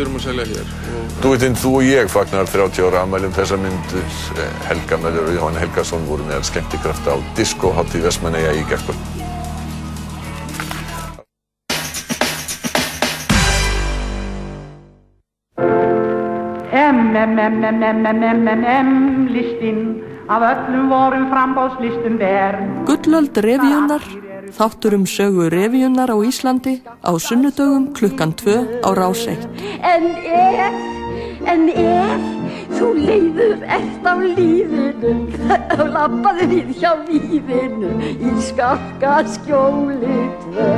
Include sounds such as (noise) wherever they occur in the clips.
við erum að selja hér. Og Duettinn Þú og ég fagnar 30 ára afmælum þessa myndir. Helga Möller og Jóhann Helgason voru meðal skemmtikrafta á Disco Hátti Vestmanneia í gerkvöld. M-M-M-M-M-M-M-listinn af öllum vorum frambóðslistum ber. Gullöld revíunar, þáttur um sögu revíunar á Íslandi á sunnudögum klukkan 2 á Rás 1. En ef, en ef þú leiður eftir á lífinu, þá lappaðu við hjá víðinu í skakka skjóli tvö.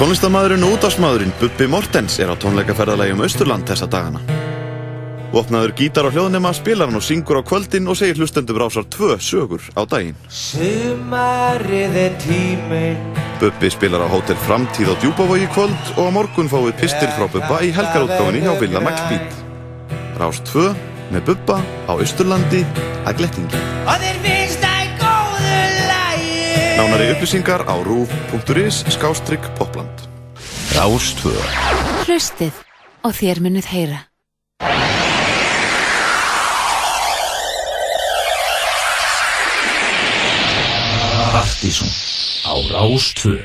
Tónlistamæðurinn og útásmaðurinn Bubbi Mortens er á tónleikaferðalagi um Austurland þessa dagana. Vopnaður gítar á hljóðnema spilar hann og syngur á kvöldin og segir hlustendum rásar tvö sögur á daginn. Er Bubbi spilar á Hótel Framtíð á Djúbavogi kvöld og á morgun fáið pistil frá Bubba í helgarútgáfinni hjá Villa Maglbít. Rás 2 með Bubba á Austurlandi að Glettingi. Nánari upplýsingar á rúf.is skástrygg popland. Rástvö Hlustið og þér munuð heyra. Partíson á Rástvö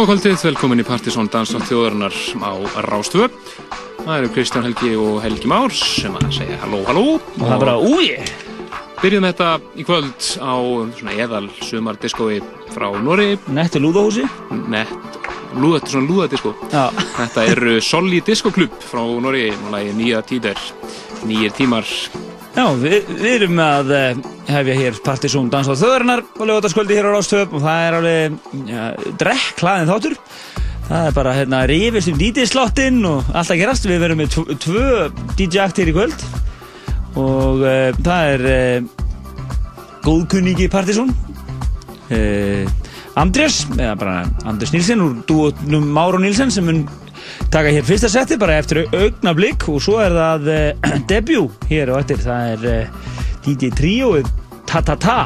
Góða kvöldið, velkomin í Partisón Danstátt þjóðarinnar á Rástvö. Það eru Kristján Helgi og Helgi Már sem að segja halló, halló. Og það er bara úi. Byrjum þetta í kvöld á svona eðal sumardiskói frá Nóri. Nettu lúðahúsi. Nett, lúða, er svona lúðadiskó. Já. Þetta er Solli Diskoklubb frá Nóri, núlega nýja tíðar, nýjir tímar. Já, við, við erum að uh, hefja hér Partisón Danstátt þjóðarinnar og lögutaskvöldi hér á Rástöf og það er alveg ja, drekklaðin þáttur. Það er bara hérna rifist um DJ-slottinn og allt að gerast. Við verum með tv tvö DJ-akt hér í kvöld og uh, það er uh, góðkunningi Partisón uh, Andrés, eða bara Andrés Nílsen úr dúotnum Máru Nílsen sem mun taka hér fyrsta seti bara eftir augna blikk og svo er það (clears throat) debut hér og eftir það er DJ Trio Ta Ta Ta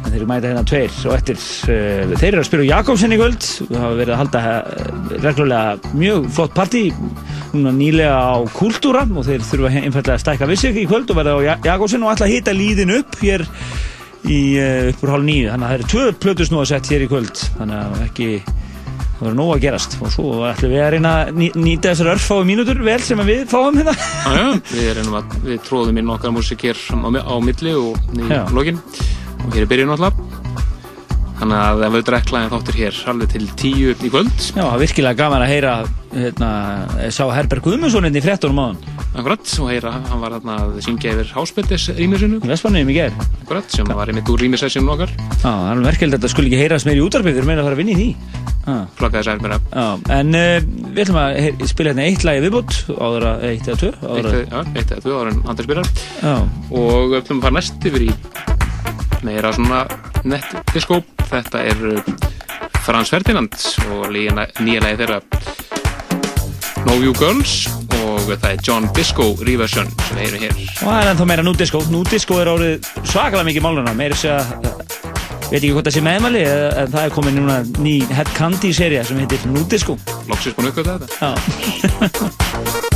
en þeir mæta hérna tveir og eftir uh, þeir eru að spila Jakobsen í kvöld. Og hafa verið að halda uh, reglulega mjög flott partí núna nýlega á Kultúra og þeir þurfa einfallega að stækka við sig í kvöld og verða á Ja- Jakobsen og ætla að hita líðin upp hér í uh, uppur hálf nýju þannig að það eru tvö plötus nú að setja hér í kvöld. Þannig að ekki það verður nóg að gerast og svo ætlum við að reyna að ný- nýta þessar örfáu mínútur vel sem við fáum hérna já, við að, við tróðum inn okkar músik hér á, mi- á milli og í lokin og hér er byrjun alltaf. Þannig að það verður drekklaðin þáttur hér alveg til tíu í kvöld. Já, það virkilega gaman að heyra hérna, sá Herberg Guðmundsson hérna í fréttunum áðan Akkurat, og heyra, hann var hérna að syngja yfir Háspettis rýmisinu. Vestmanniðum í ger Akkurat, sem var einmitt úr rýmisessjónu okkar. Já, það er merkilegt að þetta skulle ekki heyrast meir í erum meira að fara að vinna í því Já, Flaggaði sér mér Já, en uh, við ætlum að spila hérna eitt lagi viðbútt áður að eitt eða tvö áður eitt, já, eitt eða tvö ára en Andri spilar. Og við ætlum að fara næst yfir í meira svona nett diskó. Þetta er uh, Frans Ferdinand og lína, nýja lagi þeirra Know You Girls og það er John Disco reversion sem við heyrum hér. og það er ennþá meira núdiskó Núdiskó er orðið svakalega mikið máluna meira þess að veit ekki hvort það sé meðmæli en það er komin núna ný Head Candy seria sem heitir Núdiskó Loksins búin að uppgöta þetta. (laughs)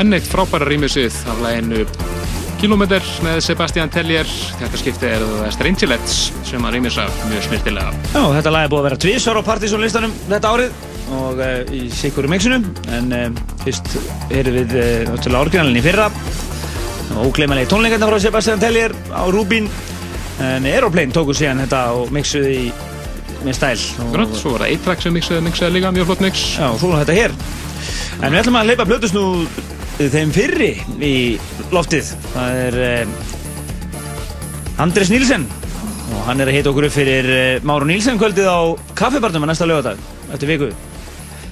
enn eitt frábæra rýmisið af læginu Kilometer með Sebastian Tellier. Þetta skipti er það Strangelets sem að rýmisa mjög snirtilega. Já, þetta lag er búið að vera tvísvar á partysónlistanum þetta árið og uh, í sikuru mixinu en uh, fyrst erum við uh, til árgjörnalinn í fyrra og ógleymanlega tónleikarna frá Sebastian Tellier á Rubin en Aeroplane tóku síðan þetta og mixuði í með stæl Grönt, svo var það eitt track sem mixaði, mixaði líka, mjög flott mix. Já, og svo var þetta hér en við ætlum að hleypa blötus nú þeim fyrri í loftið það er uh, Andres Nílsen og hann er að hita okkur upp fyrir uh, Máru Nílsen kvöldið á kaffibarnum að næsta lögadag eftir viku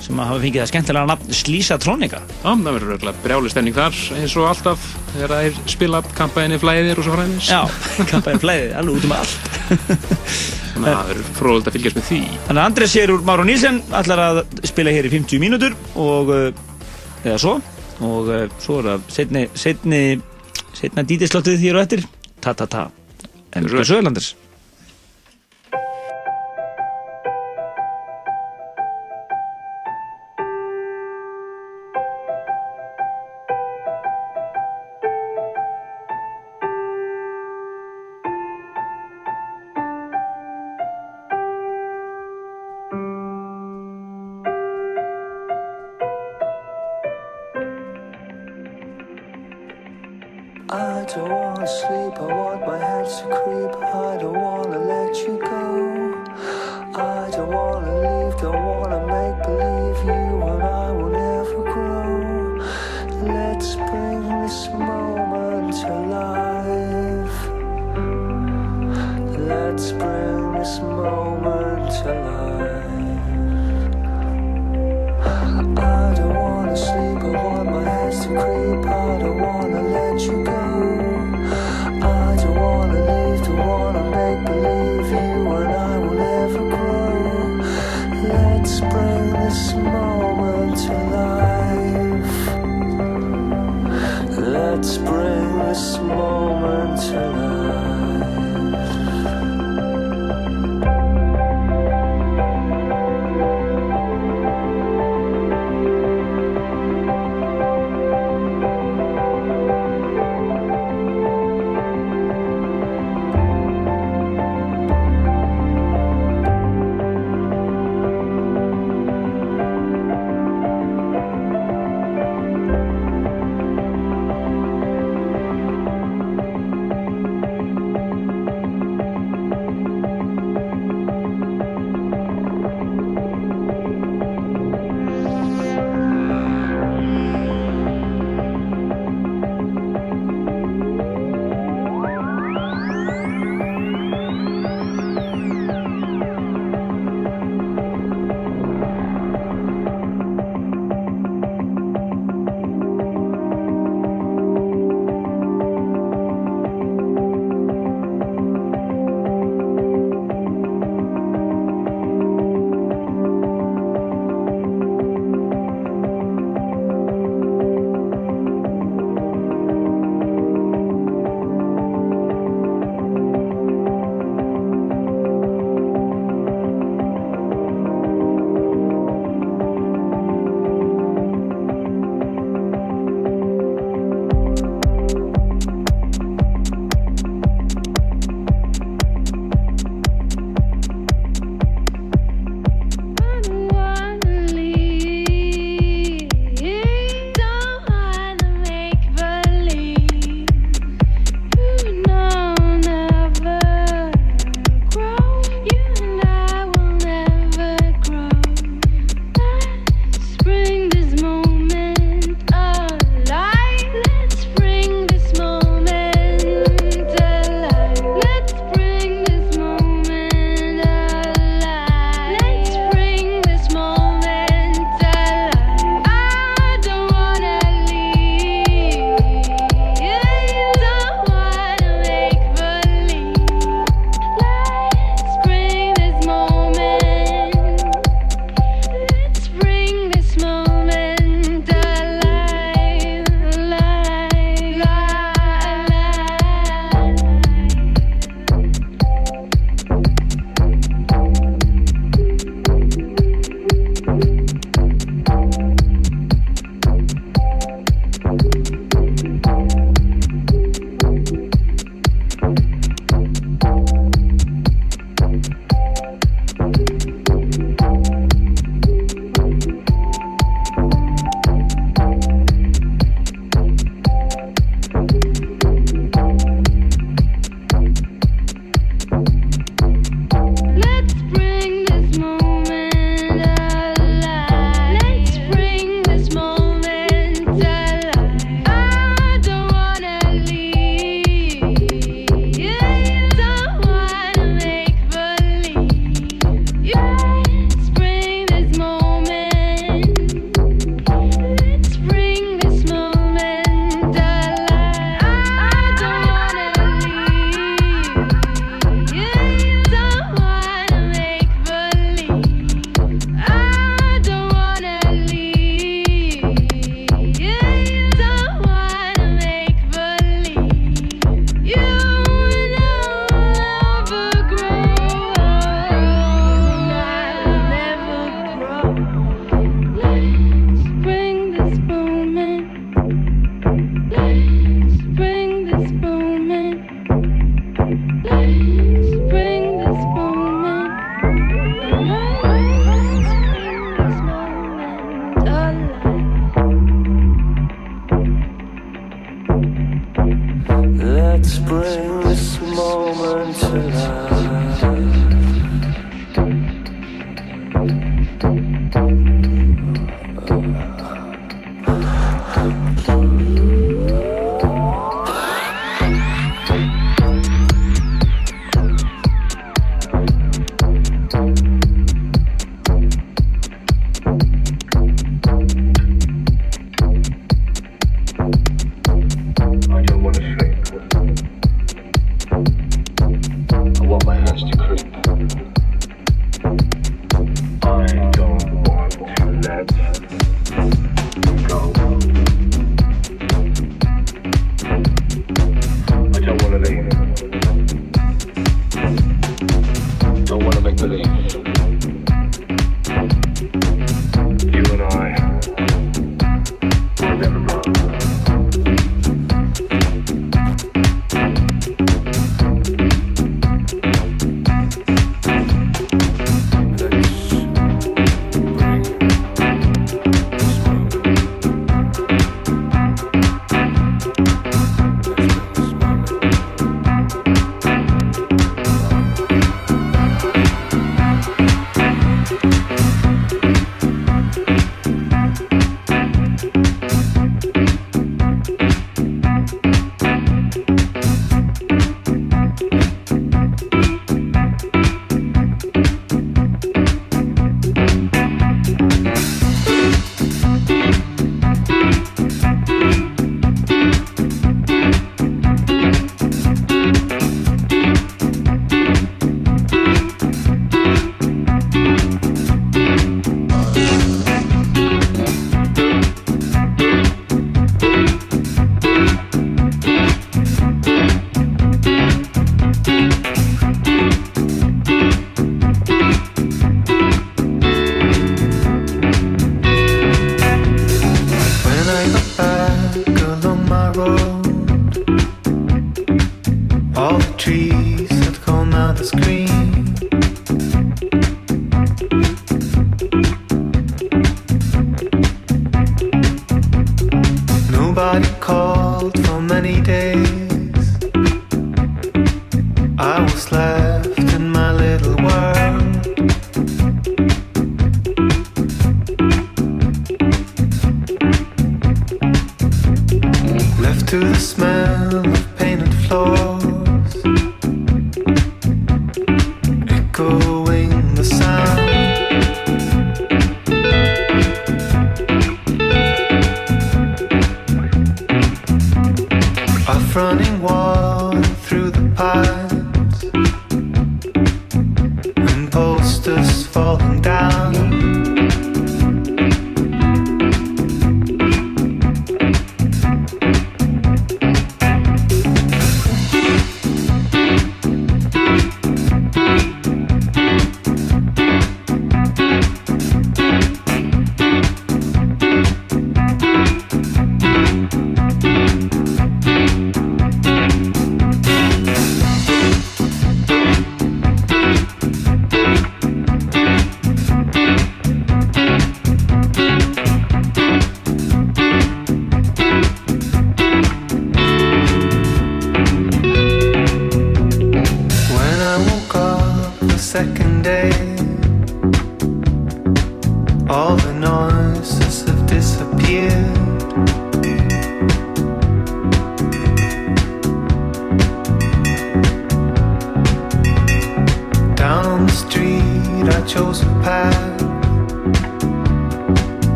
sem að hafa fengið það skemmtilega nafn Slísatrónika Já, það verður auðvitað brjáli stemning þar eins og alltaf þegar það er spila kampaðinni flæðir og svo fræðis. Já, (laughs) kampaðinni flæðir, alveg út um allt (laughs) Þannig að það verður fróðilegt að fylgjast með því. Þannig að Andres sér úr Máru Nílsen ætlar að spila hér í 50 mínútur og uh, eða svo og uh, svo er það setni setni, setna dítisláttuð þér og eftir. Ta ta ta. En hvað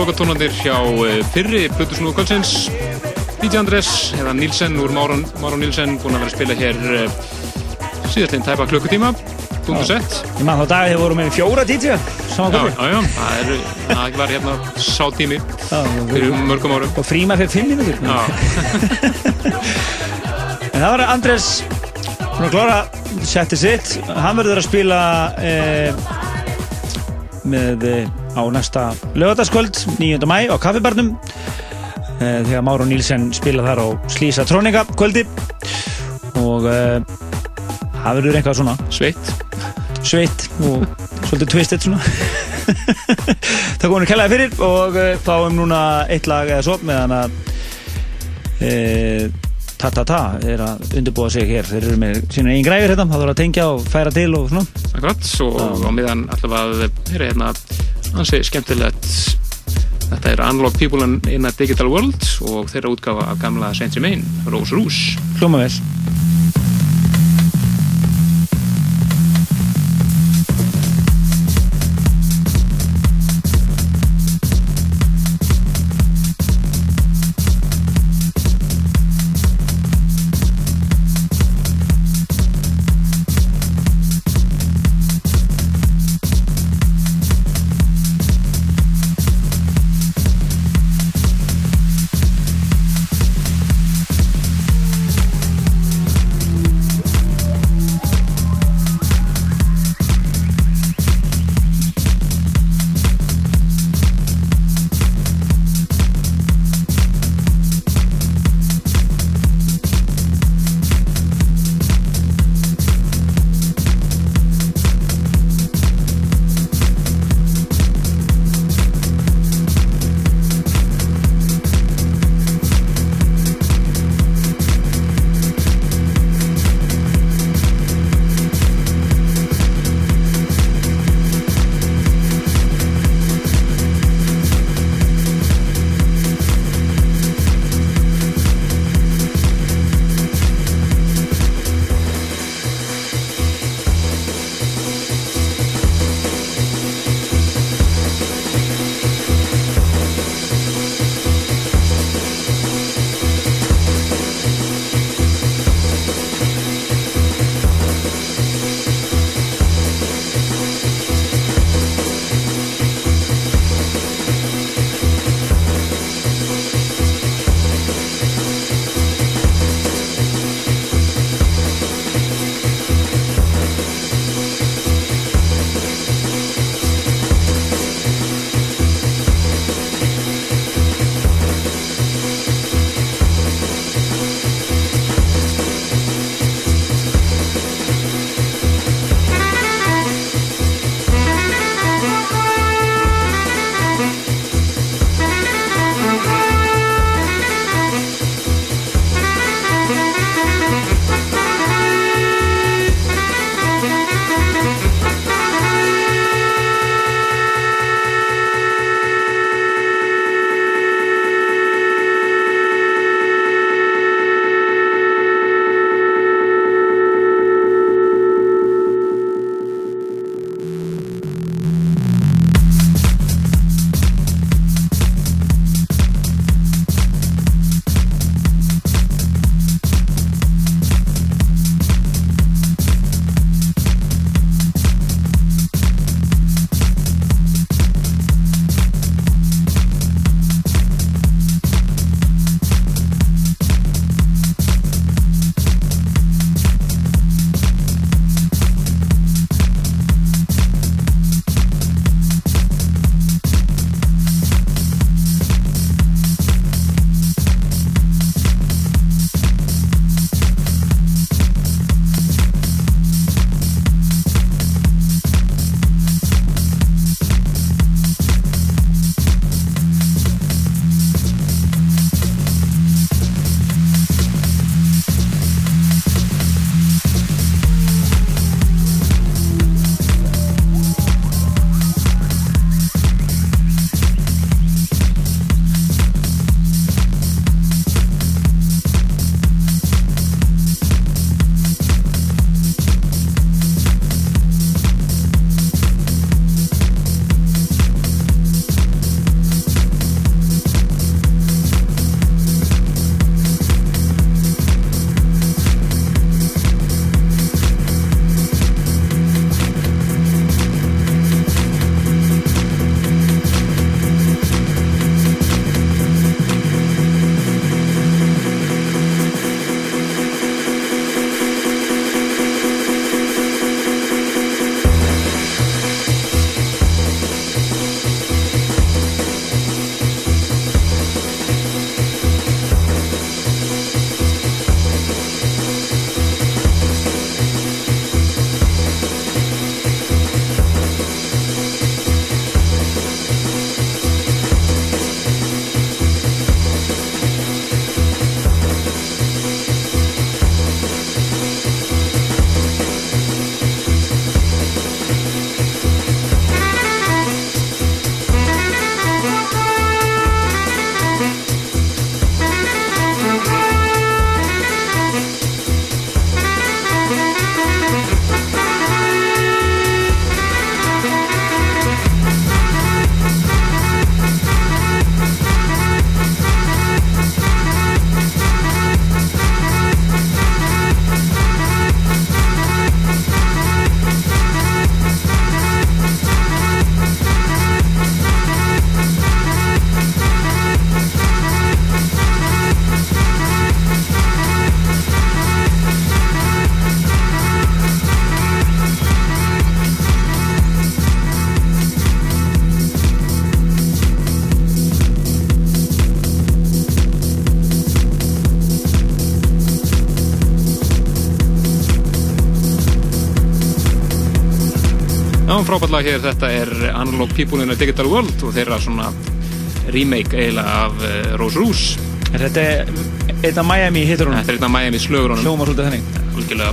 lokatónandir hjá eh, fyrri Plutusnúðu kvöldsins. DJ Andrés, eða Nílsen úr Máron, Máron Nílsen, búinn að vera að spila hér uh, síðastlegin tæpa klukkutíma. Búinn sett. Ég maður þá dagið voru með fjóra DJ Já, já, já, það er, það var hérna sá tími fyrir mörgum árum. Og fríma fyrir fimm mínútur. Já, (laughs) En það var Andrés Hún að klára setti sitt. Hann verður að spila eh, með eh, á næsta lögataskvöld 9. mæ á kaffibarnum eh, þegar Máru Nílsen spila þar á Slísa Trónika kvöldi. Og eh, það verður eitthvað svona. Sveitt. Sveitt og svolítið twisted svona. (laughs) Það komum við kellaði fyrir og uh, fáum núna eitt lag eða svo meðan að e, Ta Ta Ta er að undirbúa sig hér. Þeir eru með sína einn græfir hérna það þarf að tengja og færa til og svona. Akkurat og á miðan allavega að er hérna ansi skemmtilegt. Þetta er Unlock People in, a Digital World og þeirra útgáfa af gamla Saint Germain, Rose Rouge. Hljóma vel frábært lag hér, þetta er Analog People in a Digital World og þeirra svona remake eiginlega af uh, Rose Roos. Er þetta einn af Miami hittur Þetta er einn af Miami slögur honum. Hljóma svolítið þannig. Algjörlega.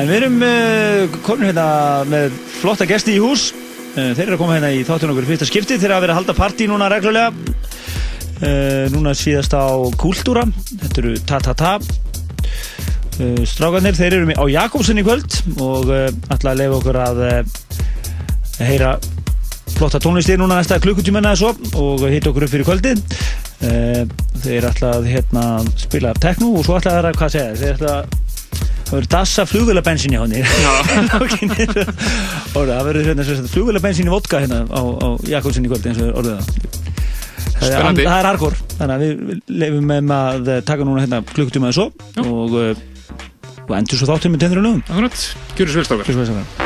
En við erum uh, komin hérna með flotta gesti í hús. Uh, þeir eru að koma hérna í þáttun okkur fyrsta skipti. Þeir eru að vera að halda partí núna reglulega. Uh, núna síðast á Kultúra. Þetta eru Ta Ta Ta. Uh, strákarnir, þeir eru á Jakobsen í kvöld og uh, ætla að leifa okkur að uh, heyra flotta tónlistir núna næsta klukkutímanna eða svo og hitta okkur upp fyrir kvöldið. Uh, þeir ætla að hérna, spila tekno og svo ætla þeir að, hvað segja þeir, þeir ætla að það verður dassa flugvélabensin í honni (laughs) og það verður hérna, flugvélabensin í vodka hérna á, á Jakobsen í kvöld eins og orðið það. Það Spennandi. það er hardcore, þannig að við við leifum með að taka núna hérna klukkutíma eða svo og, uh, og endur svo þáttum með tendur og lögum Akkurat, gjörðu svo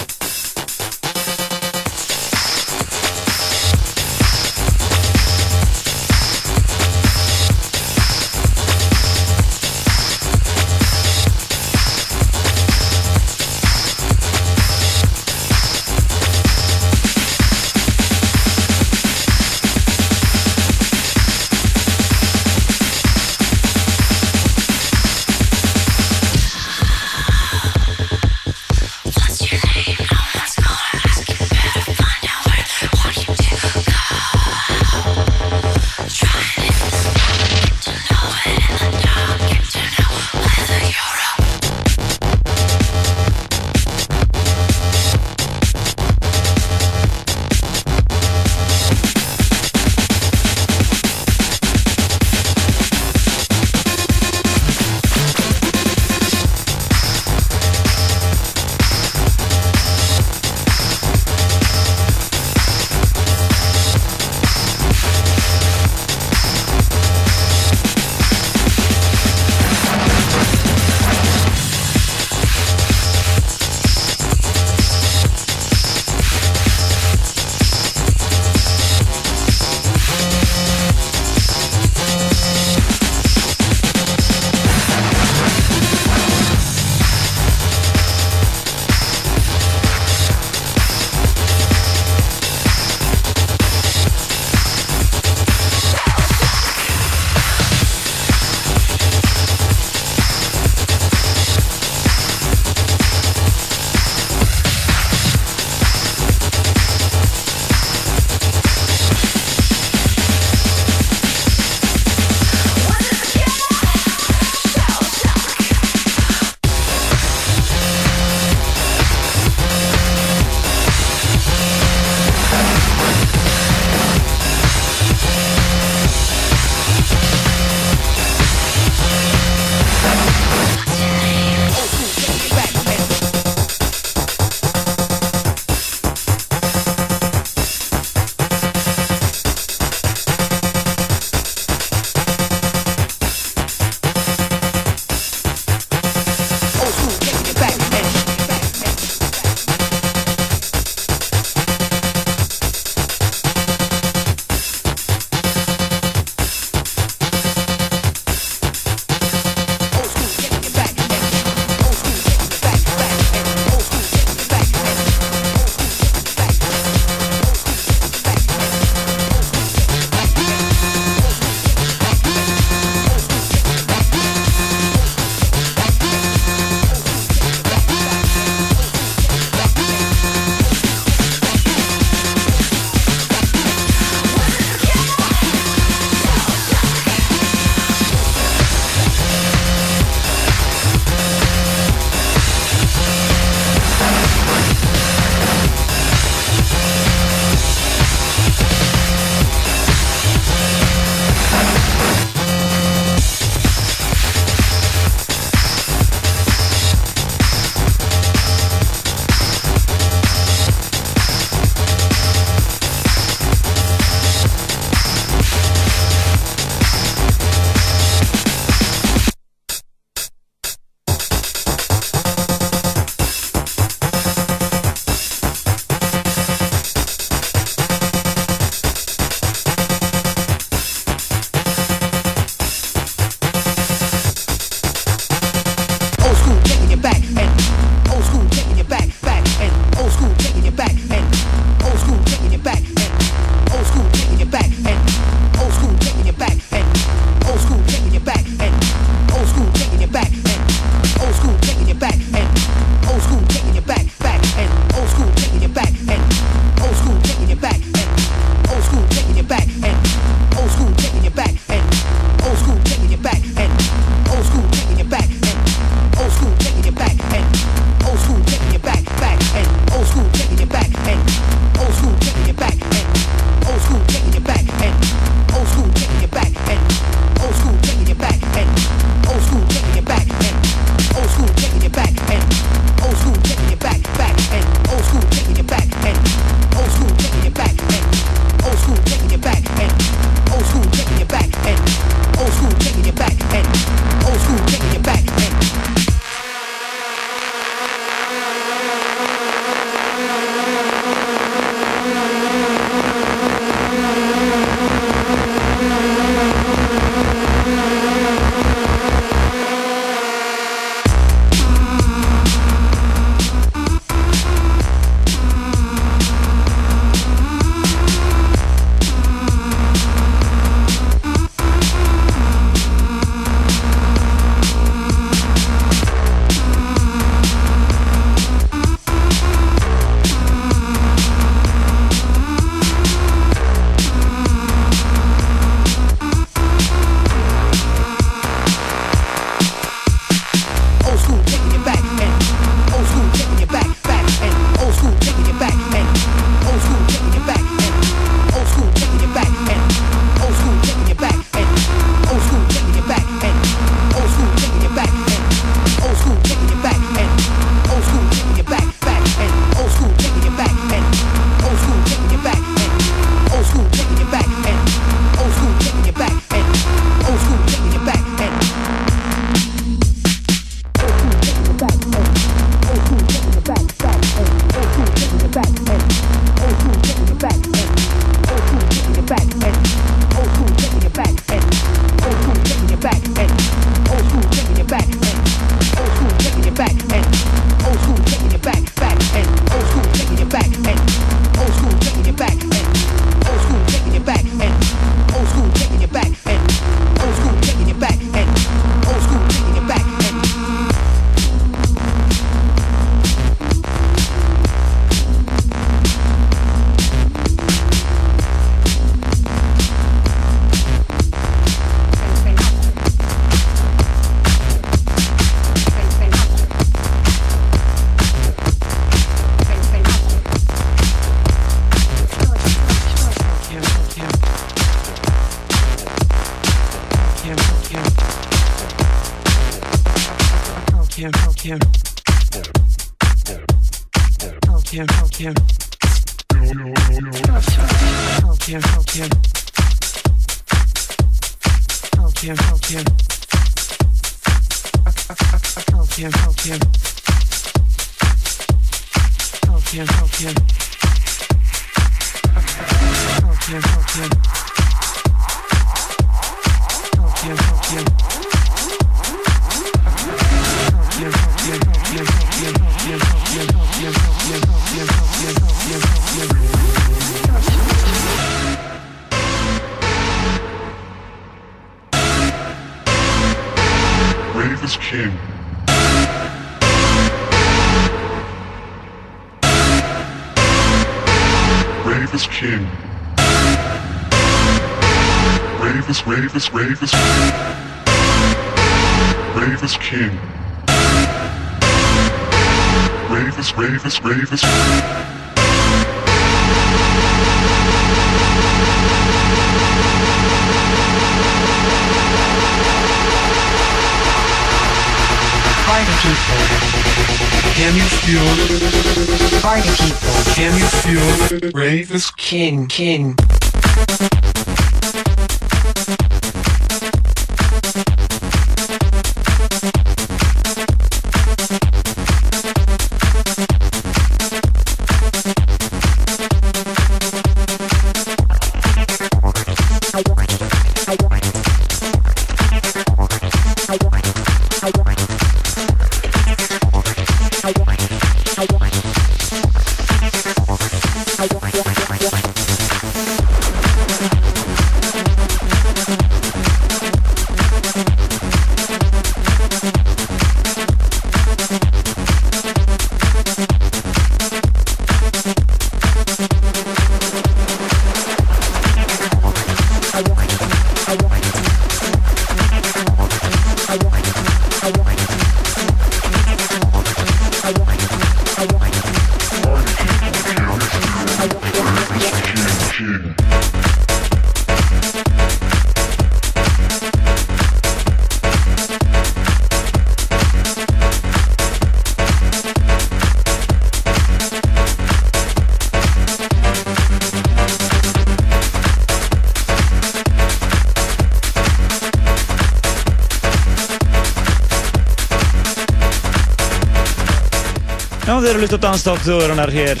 eru að hlusta á danstátt þjóðurinnar hér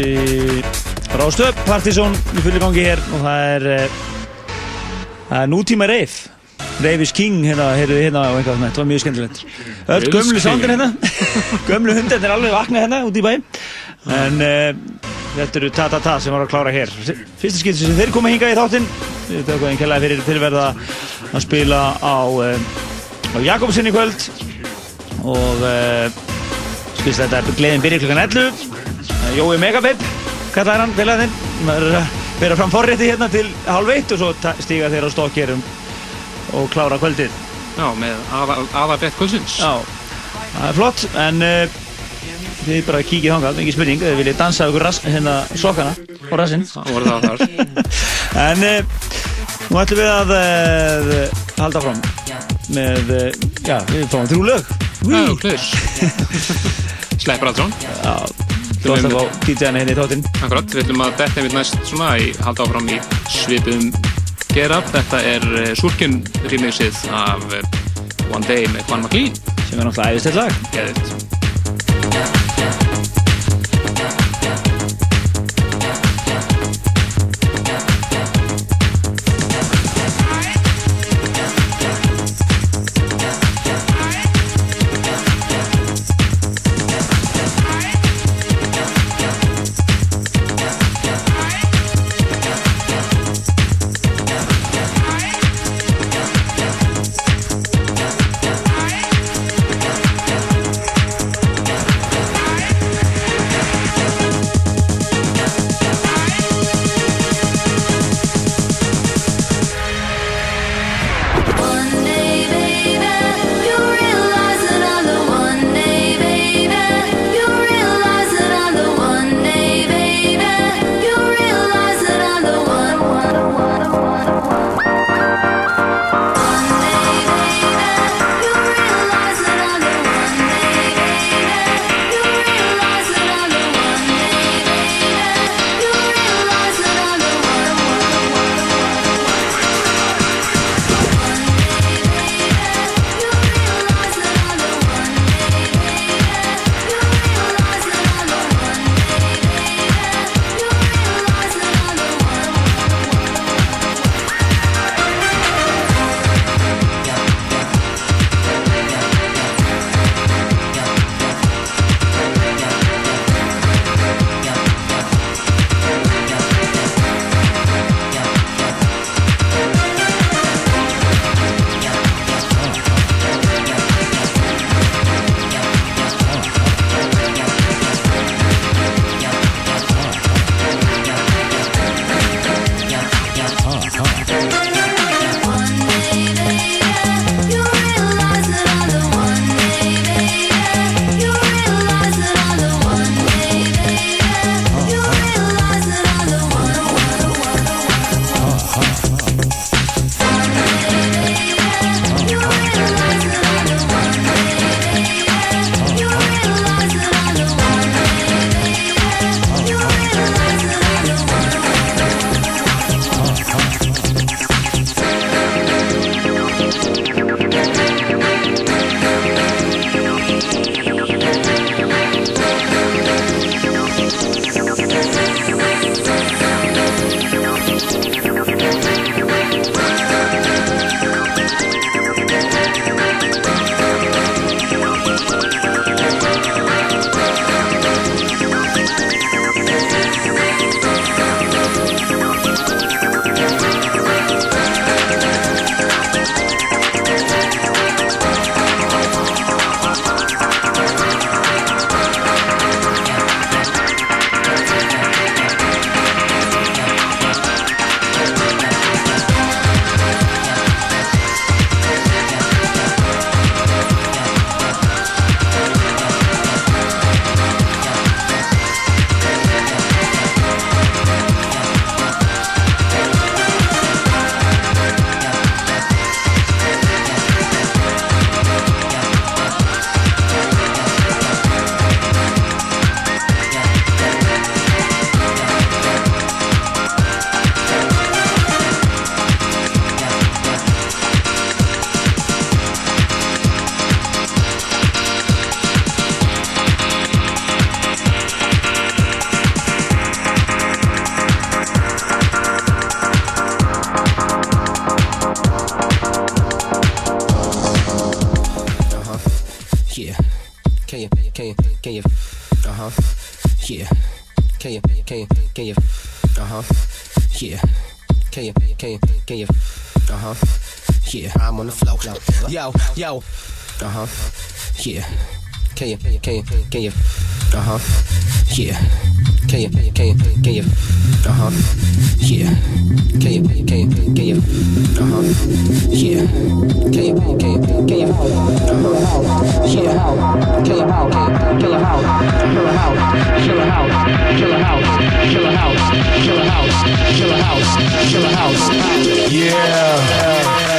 í Rástöp, Partizón í fulli gangi hér og það er, eh, það er nútíma reif. Reif is king, hérna, heyrðu hérna og eitthvað þetta var mjög skemmtilegt. Öll gömlu sándir hérna, (laughs) gömlu hundir er alveg vaknað hérna út í bæ. En uh, þetta eru ta-ta-ta sem var að klára hér. Fyrsta skipti sem þeir koma hingað í þáttinn, við tökum einn kellaði fyrir fyrirverða að spila á, uh, á Jakobsen í kvöld og uh, skilst þetta er gleðin byrja klukkan 11 Eh, Jói Megabib kallaði hann félaginn að vera fram forrétti hérna til hálf eitt og svo stíga þeir á stokkerum og klára kvöldið. Já, með aðarbett kvöldsins. Já, það er flott en uh, þið bara kíkið þangað, ekki spurning. Þið viljið dansa rass, hérna sokkana og rassinn. (laughs) En uh, nú ætlum við að uh, halda fram með, uh, já, við fáum þrjú lög. (laughs) Já, klus Sleppur Aldsson Já, þú varst að fá DJ-ana hérna í þáttinn. Akkurat, við ætlum að detta einmitt næst svona í halda áfram í svipum gera Þetta er uh, Surkin remixið af One Day með Juan McLean. Sem er náttúrulega æðislegt lag. Geðvitt Rave Yo, yo, uh huh. Yeah. Can you, can you, can you, Can you? uh huh. Yeah. Can you, can you, can you, uh huh. Yeah. Can you, can you, can you, uh huh. Yeah. Can you, can you, can you, uh huh. Yeah. Can you, can you, can you, Killer house, killer house, killer house, killer house, killer house, killer house, killer house. Yeah.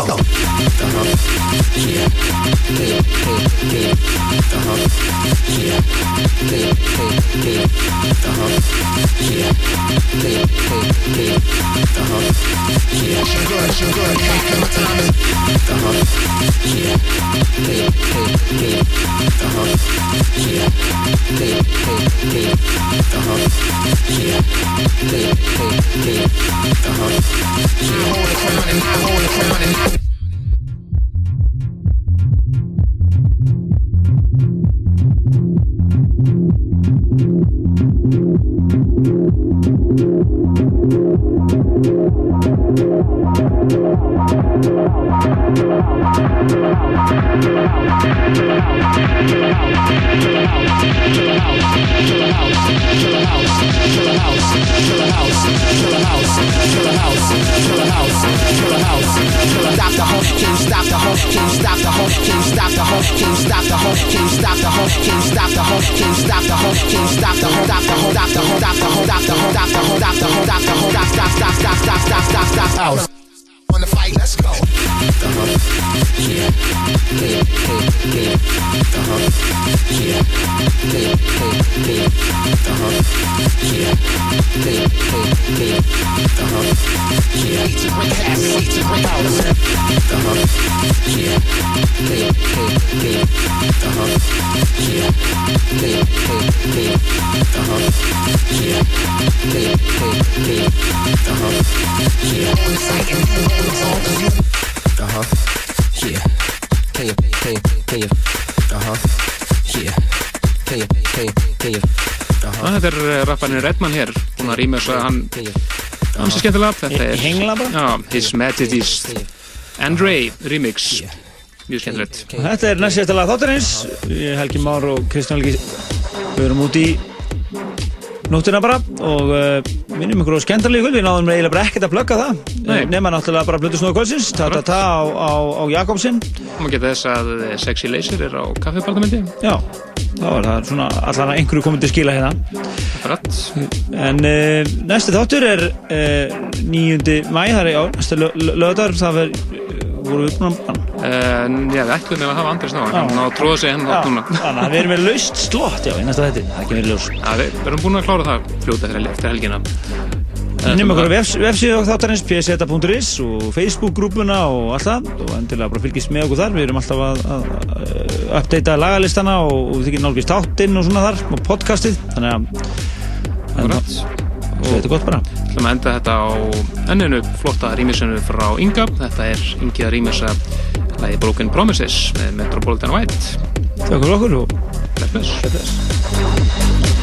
Aha. Aha. Yeah. Yeah. Yeah. Aha. Yeah. Yeah. Hold it, come on, hold it, stop the hoe, can you stop the hoe, can you stop the hoe, stop the hoe, stop the hoe, stop the hoe, stop the hoe, stop the hoe, stop the hoe, stop stop, stop, stop, stop, stop, stop, stop, stop, Þetta er eh, rapparinn Redman hér búin að rýma þess að hann hann sé skemmtilega þetta er Hengla bara? Já, His Majesty's Andre remix. Mjög skemmtilegt. Þetta er næst þáttarins. Ég, Helgi Már og Kristján Helgi Við erum út í nóttina bara og uh, minnum ykkur á skemmtarlegu kvöld, við náðum eiginlega bara ekkert að plugga það uh, nema náttúrulega bara Blötu Snóðu kvöldsins ta-ta-ta á, á, á Jakobsinn. Og maður geta þess að eh, Sexy Laser er á kaffibartamenti Já, þá er það svona allan að einhverju komið til skila hérna Akkurat En uh, næsti þáttur er uh, 9. mæ, það er á næsta lögðar, það er, uh, voru við búin að En já, við ætlum að hafa Andris ná hann á að tróða sig henn Já, átt núna. þannig að við erum með laust slott, já, í næsta þetta, það er ekki verið ljós Já, við erum búin að klára það fljóta eftir, helgina. Nefnum okkur á vefs, vefsíðu þáttarins pseta.is og Facebook-grúpuna og allt það. Og endilega bara fylgist með okkur þar. Við erum alltaf að, að, að updata lagalistana og, og getur nálgist þáttinn og svona þar og podcastið. Þannig að Er gott. Bara. Við ætlum að enda þetta á enninu flotta rýmisinu frá Inga. Þetta er Ingi að rýmisa lagi Broken Promises með Metropolitan White. Takk fyrir okkur og bless